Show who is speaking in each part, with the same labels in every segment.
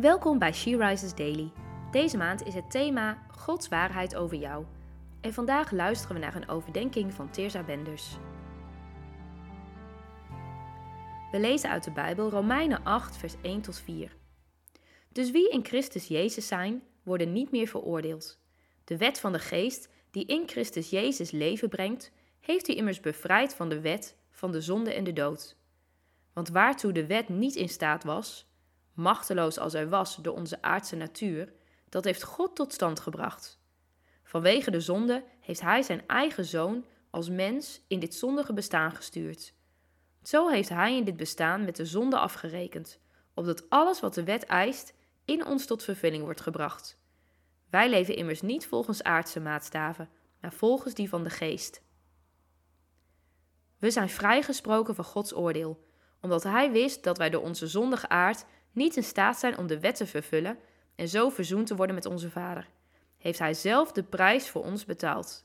Speaker 1: Welkom bij She Rises Daily. Deze maand is het thema Gods waarheid over jou. En vandaag luisteren we naar een overdenking van Teersa Benders. We lezen uit de Bijbel Romeinen 8, vers 1 tot 4. Dus wie in Christus Jezus zijn, worden niet meer veroordeeld. De wet van de geest, die in Christus Jezus leven brengt, heeft u immers bevrijd van de wet, van de zonde en de dood. Want waartoe de wet niet in staat was, machteloos als hij was door onze aardse natuur, dat heeft God tot stand gebracht. Vanwege de zonde heeft hij zijn eigen zoon als mens in dit zondige bestaan gestuurd. Zo heeft hij in dit bestaan met de zonde afgerekend, opdat alles wat de wet eist in ons tot vervulling wordt gebracht. Wij leven immers niet volgens aardse maatstaven, maar volgens die van de geest. We zijn vrijgesproken van Gods oordeel, omdat Hij wist dat wij door onze zondige aard niet in staat zijn om de wet te vervullen en zo verzoend te worden met onze Vader. Heeft Hij zelf de prijs voor ons betaald.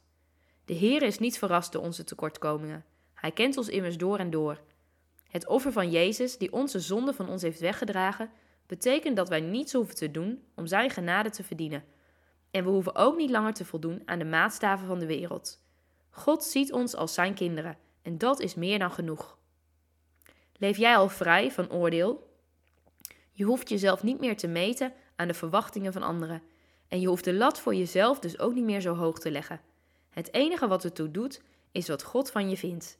Speaker 1: De Heer is niet verrast door onze tekortkomingen. Hij kent ons immers door en door. Het offer van Jezus, die onze zonde van ons heeft weggedragen, betekent dat wij niets hoeven te doen om Zijn genade te verdienen. En we hoeven ook niet langer te voldoen aan de maatstaven van de wereld. God ziet ons als Zijn kinderen en dat is meer dan genoeg. Leef jij al vrij van oordeel? Je hoeft jezelf niet meer te meten aan de verwachtingen van anderen. En je hoeft de lat voor jezelf dus ook niet meer zo hoog te leggen. Het enige wat ertoe doet, is wat God van je vindt.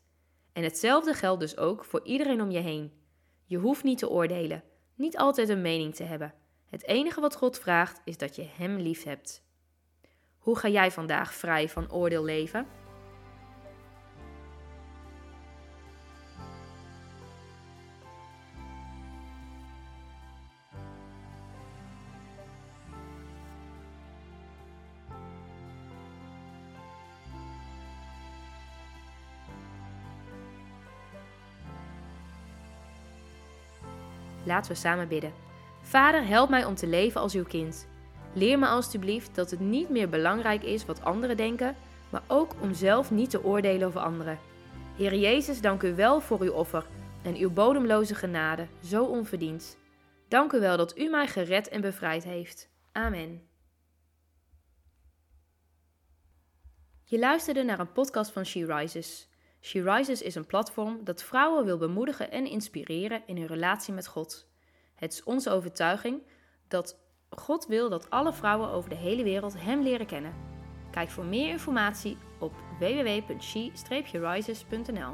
Speaker 1: En hetzelfde geldt dus ook voor iedereen om je heen. Je hoeft niet te oordelen, niet altijd een mening te hebben. Het enige wat God vraagt, is dat je Hem lief hebt. Hoe ga jij vandaag vrij van oordeel leven? Laten we samen bidden. Vader, help mij om te leven als uw kind. Leer me alstublieft dat het niet meer belangrijk is wat anderen denken, maar ook om zelf niet te oordelen over anderen. Heer Jezus, dank u wel voor uw offer en uw bodemloze genade, zo onverdiend. Dank u wel dat u mij gered en bevrijd heeft. Amen. Je luisterde naar een podcast van She Rises. She Rises is een platform dat vrouwen wil bemoedigen en inspireren in hun relatie met God. Het is onze overtuiging dat God wil dat alle vrouwen over de hele wereld Hem leren kennen. Kijk voor meer informatie op www.she-rises.nl